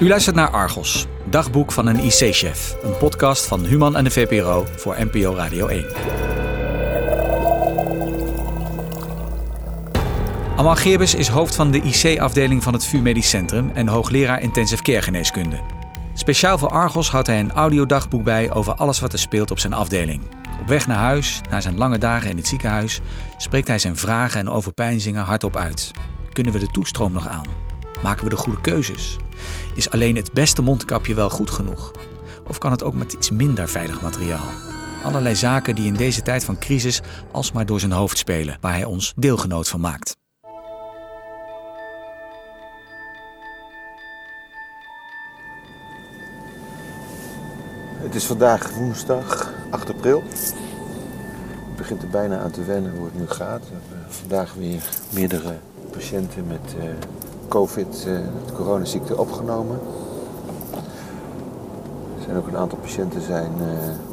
U luistert naar Argos, dagboek van een IC-chef. Een podcast van Human en de VPRO voor NPO Radio 1. Amal Geerbes is hoofd van de IC-afdeling van het VU Medisch Centrum en hoogleraar intensive care geneeskunde. Speciaal voor Argos houdt hij een audiodagboek bij over alles wat er speelt op zijn afdeling. Op weg naar huis, na zijn lange dagen in het ziekenhuis, spreekt hij zijn vragen en overpeinzingen hardop uit. Kunnen we de toestroom nog aan? Maken we de goede keuzes? Is alleen het beste mondkapje wel goed genoeg? Of kan het ook met iets minder veilig materiaal? Allerlei zaken die in deze tijd van crisis alsmaar door zijn hoofd spelen, waar hij ons deelgenoot van maakt. Het is vandaag woensdag 8 april. Het begint er bijna aan te wennen hoe het nu gaat. We hebben vandaag weer meerdere patiënten met uh, COVID, uh, de coronaziekte, opgenomen. Er zijn ook een aantal patiënten zijn, uh,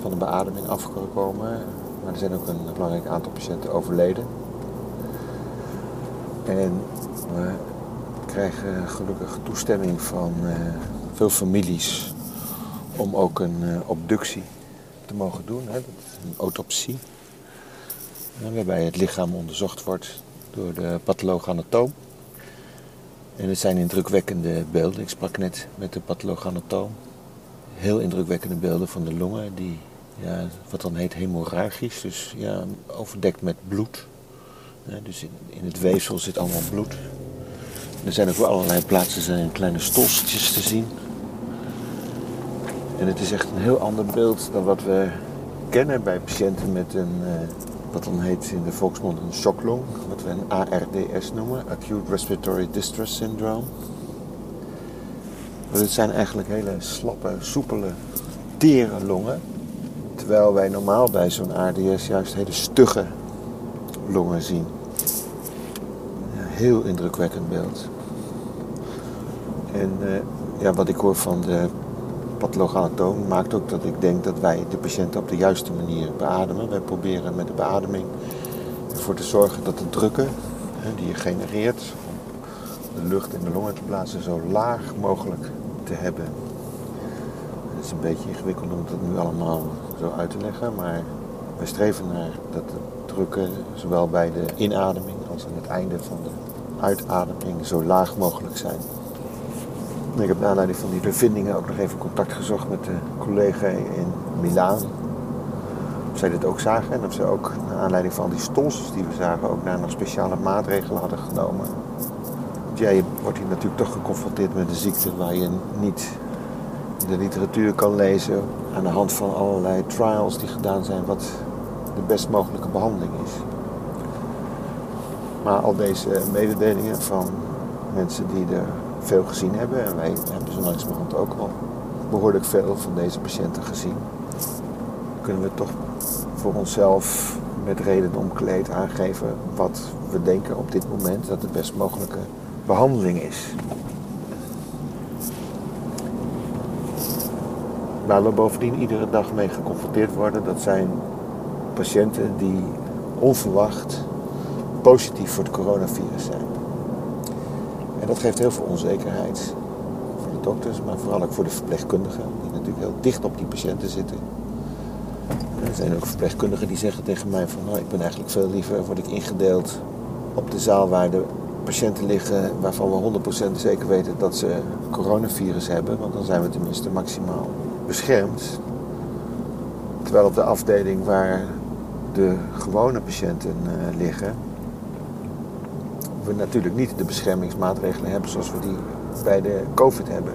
van de beademing afgekomen. Maar er zijn ook een belangrijk aantal patiënten overleden. En we krijgen gelukkig toestemming van veel families om ook een obductie te mogen doen, hè, een autopsie. Waarbij het lichaam onderzocht wordt door de patholoog-anatoom. En het zijn indrukwekkende beelden. Ik sprak net met de patholoog-anatoom. Heel indrukwekkende beelden van de longen, die ja, wat dan heet hemorragisch, dus ja, overdekt met bloed. Dus in, in, het weefsel zit allemaal bloed. er zijn ook voor allerlei plaatsen zijn kleine stolseltjes te zien. En het is echt een heel ander beeld dan wat we kennen bij patiënten met een, uh, wat dan heet in de volksmond een shocklong, wat we een ARDS noemen, Acute Respiratory Distress Syndrome. Het zijn eigenlijk hele slappe, soepele, tere longen. Terwijl wij normaal bij zo'n ARDS juist hele stugge longen zien. Heel indrukwekkend beeld. En uh, ja, wat ik hoor van de patholoog-anatoom maakt ook dat ik denk dat wij de patiënten op de juiste manier beademen. Wij proberen met de beademing ervoor te zorgen dat de drukken die je genereert om de lucht in de longen te plaatsen zo laag mogelijk te hebben. Het is een beetje ingewikkeld om dat nu allemaal zo uit te leggen, maar wij streven naar dat de drukken zowel bij de inademing als aan het einde van de uitademing zo laag mogelijk zijn. Ik heb naar aanleiding van die bevindingen ook nog even contact gezocht met de collega in Milaan. Of zij dit ook zagen en of ze ook naar aanleiding van die stolsels die we zagen ook naar nog speciale maatregelen hadden genomen. Want ja, je wordt hier natuurlijk toch geconfronteerd met een ziekte waar je niet de literatuur kan lezen aan de hand van allerlei trials die gedaan zijn wat de best mogelijke behandeling is. Maar al deze mededelingen van mensen die er veel gezien hebben. En wij hebben zo langzamerhand ook al behoorlijk veel van deze patiënten gezien. Kunnen we toch voor onszelf met reden omkleed aangeven wat we denken op dit moment dat de best mogelijke behandeling is. Waar we bovendien iedere dag mee geconfronteerd worden, dat zijn patiënten die onverwacht positief voor het coronavirus zijn. Dat geeft heel veel onzekerheid voor de dokters, maar vooral ook voor de verpleegkundigen, die natuurlijk heel dicht op die patiënten zitten. er zijn ook verpleegkundigen die zeggen tegen mij van nou, ik ben eigenlijk veel liever, word ik ingedeeld op de zaal waar de patiënten liggen waarvan we 100% zeker weten dat ze coronavirus hebben, want dan zijn we tenminste maximaal beschermd. Terwijl op de afdeling waar de gewone patiënten uh, liggen, we natuurlijk niet de beschermingsmaatregelen hebben zoals we die bij de COVID hebben.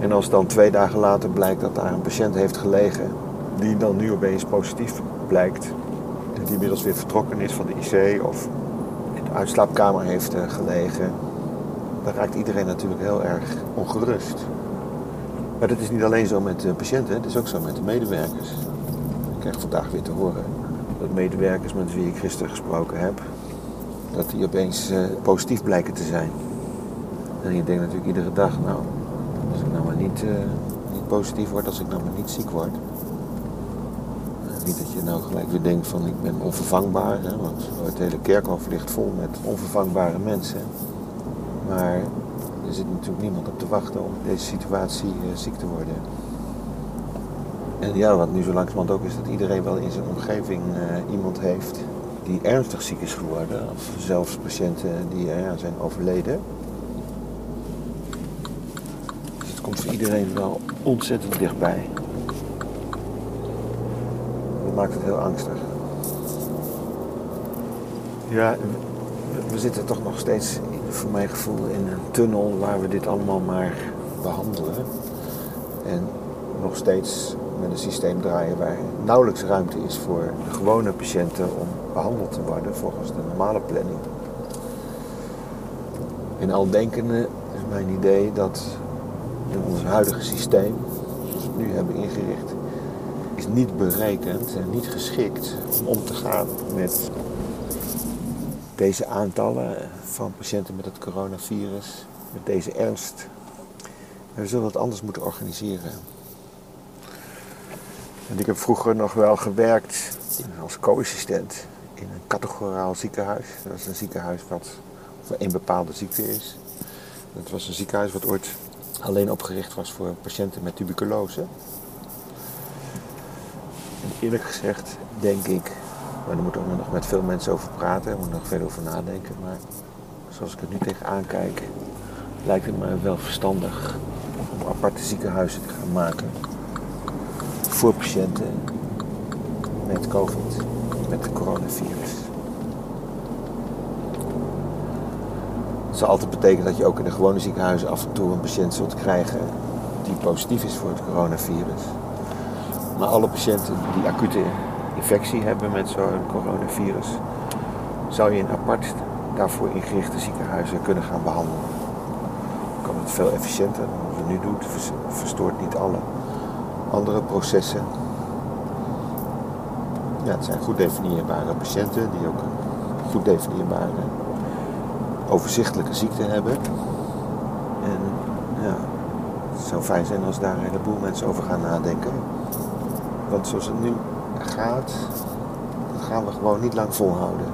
En als dan twee dagen later blijkt dat daar een patiënt heeft gelegen, die dan nu opeens positief blijkt, die inmiddels weer vertrokken is van de IC of in de uitslaapkamer heeft eh, gelegen, dan raakt iedereen natuurlijk heel erg ongerust. Maar dat is niet alleen zo met de patiënten, het is ook zo met de medewerkers. Ik krijg vandaag weer te horen dat medewerkers met wie ik gisteren gesproken heb, dat die opeens uh, positief blijken te zijn. En je denkt natuurlijk iedere dag, nou, als ik nou maar niet, uh, niet positief word, als ik nou maar niet ziek word. Uh, niet dat je nou gelijk weer denkt van ik ben onvervangbaar, hè, want het hele kerkhof ligt vol met onvervangbare mensen. Maar er zit natuurlijk niemand op te wachten om deze situatie ziek te worden. En ja, wat nu zo langzamerhand ook is dat iedereen wel in zijn omgeving iemand heeft die ernstig ziek is geworden. Of zelfs patiënten die ja, zijn overleden. Dus het komt voor iedereen wel ontzettend dichtbij. Dat maakt het heel angstig. Ja, we zitten toch nog steeds, voor mijn gevoel, in een tunnel waar we dit allemaal maar behandelen. En nog steeds met een systeem draaien waar nauwelijks ruimte is voor de gewone patiënten om behandeld te worden volgens de normale planning. In al denkende is mijn idee dat ons huidige systeem, zoals we het nu hebben ingericht, is niet berekend en niet geschikt om om te gaan met deze aantallen van patiënten met het coronavirus, met deze ernst. We zullen het anders moeten organiseren. En ik heb vroeger nog wel gewerkt als co-assistent in een categoraal ziekenhuis. Dat is een ziekenhuis wat voor één bepaalde ziekte is. Dat was een ziekenhuis wat ooit alleen opgericht was voor patiënten met tuberculose. En eerlijk gezegd denk ik, maar daar moeten we nog met veel mensen over praten, daar moet nog veel over nadenken. Maar zoals ik het nu tegenaan kijk, lijkt het me wel verstandig om aparte ziekenhuizen te gaan maken voor patiënten met COVID, met het coronavirus. Het zal altijd betekenen dat je ook in de gewone ziekenhuizen af en toe een patiënt zult krijgen die positief is voor het coronavirus. Maar alle patiënten die acute infectie hebben met zo'n coronavirus, zou je in apart daarvoor ingerichte ziekenhuizen kunnen gaan behandelen. Dan kan het veel efficiënter dan wat we nu doen. Verstoort niet alle andere processen. Het zijn goed definieerbare patiënten die ook een goed definieerbare overzichtelijke ziekte hebben. En ja, het zou fijn zijn als daar een heleboel mensen over gaan nadenken. Want zoals het nu gaat, dat gaan we gewoon niet lang volhouden.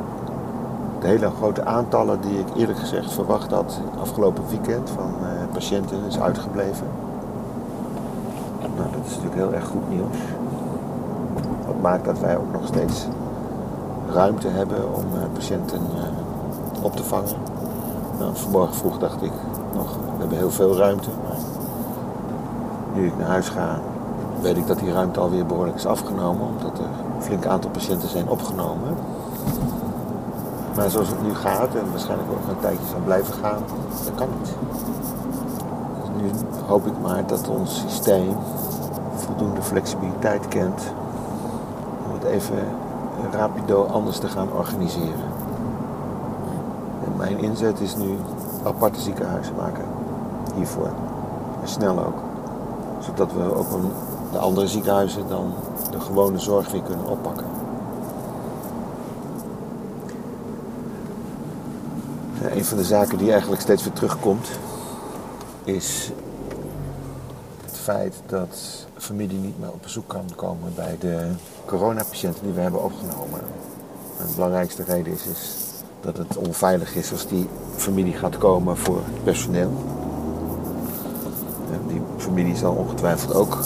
De hele grote aantallen die ik eerlijk gezegd verwacht had afgelopen weekend van uh, patiënten is uitgebleven. Nou, dat is natuurlijk heel erg goed nieuws. Maakt dat wij ook nog steeds ruimte hebben om uh, patiënten uh, op te vangen. Nou, vanmorgen vroeg dacht ik nog, we hebben heel veel ruimte. Maar nu ik naar huis ga, weet ik dat die ruimte alweer behoorlijk is afgenomen. Omdat er een flink aantal patiënten zijn opgenomen. Maar zoals het nu gaat, en waarschijnlijk ook een tijdje zal blijven gaan, dat kan niet. Dus nu hoop ik maar dat ons systeem voldoende flexibiliteit kent even rapido anders te gaan organiseren. En mijn inzet is nu aparte ziekenhuizen maken hiervoor. En snel ook. Zodat we ook een, de andere ziekenhuizen dan de gewone zorg weer kunnen oppakken. Een van de zaken die eigenlijk steeds weer terugkomt, is dat familie niet meer op bezoek kan komen bij de coronapatiënten die we hebben opgenomen. En de belangrijkste reden is, is dat het onveilig is als die familie gaat komen voor het personeel. En die familie zal ongetwijfeld ook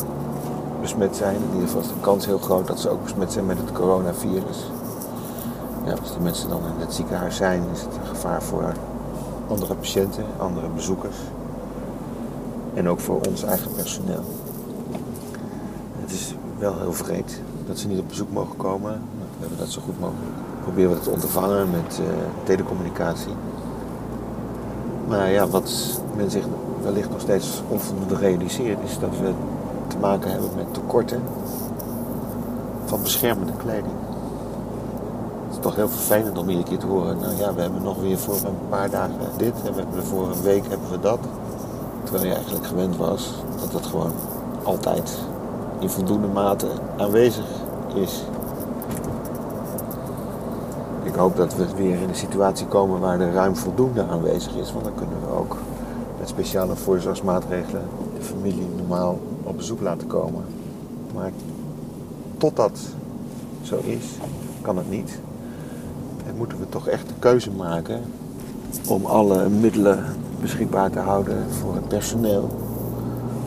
besmet zijn. In ieder geval is de kans heel groot dat ze ook besmet zijn met het coronavirus. Ja, als die mensen dan in het ziekenhuis zijn, is het een gevaar voor andere patiënten, andere bezoekers. En ook voor ons eigen personeel. Het is wel heel vreed dat ze niet op bezoek mogen komen. We hebben dat zo goed mogelijk. Proberen we te ondervangen met uh, telecommunicatie. Maar ja, wat men zich wellicht nog steeds onvoldoende realiseert, is dat we te maken hebben met tekorten van beschermende kleding. Het is toch heel vervelend om iedere keer te horen, nou ja, we hebben nog weer voor een paar dagen dit en we hebben voor een week hebben we dat. Terwijl je eigenlijk gewend was dat het gewoon altijd in voldoende mate aanwezig is. Ik hoop dat we weer in een situatie komen waar er ruim voldoende aanwezig is, want dan kunnen we ook met speciale voorzorgsmaatregelen de familie normaal op bezoek laten komen. Maar tot dat zo is, kan het niet. En moeten we toch echt de keuze maken om alle middelen beschikbaar te houden voor het personeel.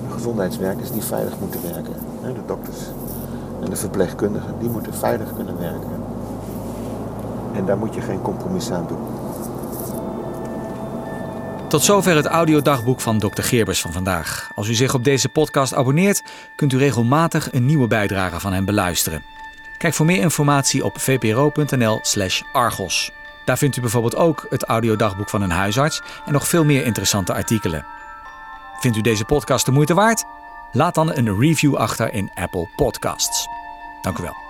De gezondheidswerkers die veilig moeten werken. De dokters en de verpleegkundigen, die moeten veilig kunnen werken. En daar moet je geen compromis aan doen. Tot zover het audiodagboek van Dr. Geerbers van vandaag. Als u zich op deze podcast abonneert, kunt u regelmatig een nieuwe bijdrage van hem beluisteren. Kijk voor meer informatie op vpro.nl/slash argos. Daar vindt u bijvoorbeeld ook het audiodagboek van een huisarts en nog veel meer interessante artikelen. Vindt u deze podcast de moeite waard? Laat dan een review achter in Apple Podcasts. Dank u wel.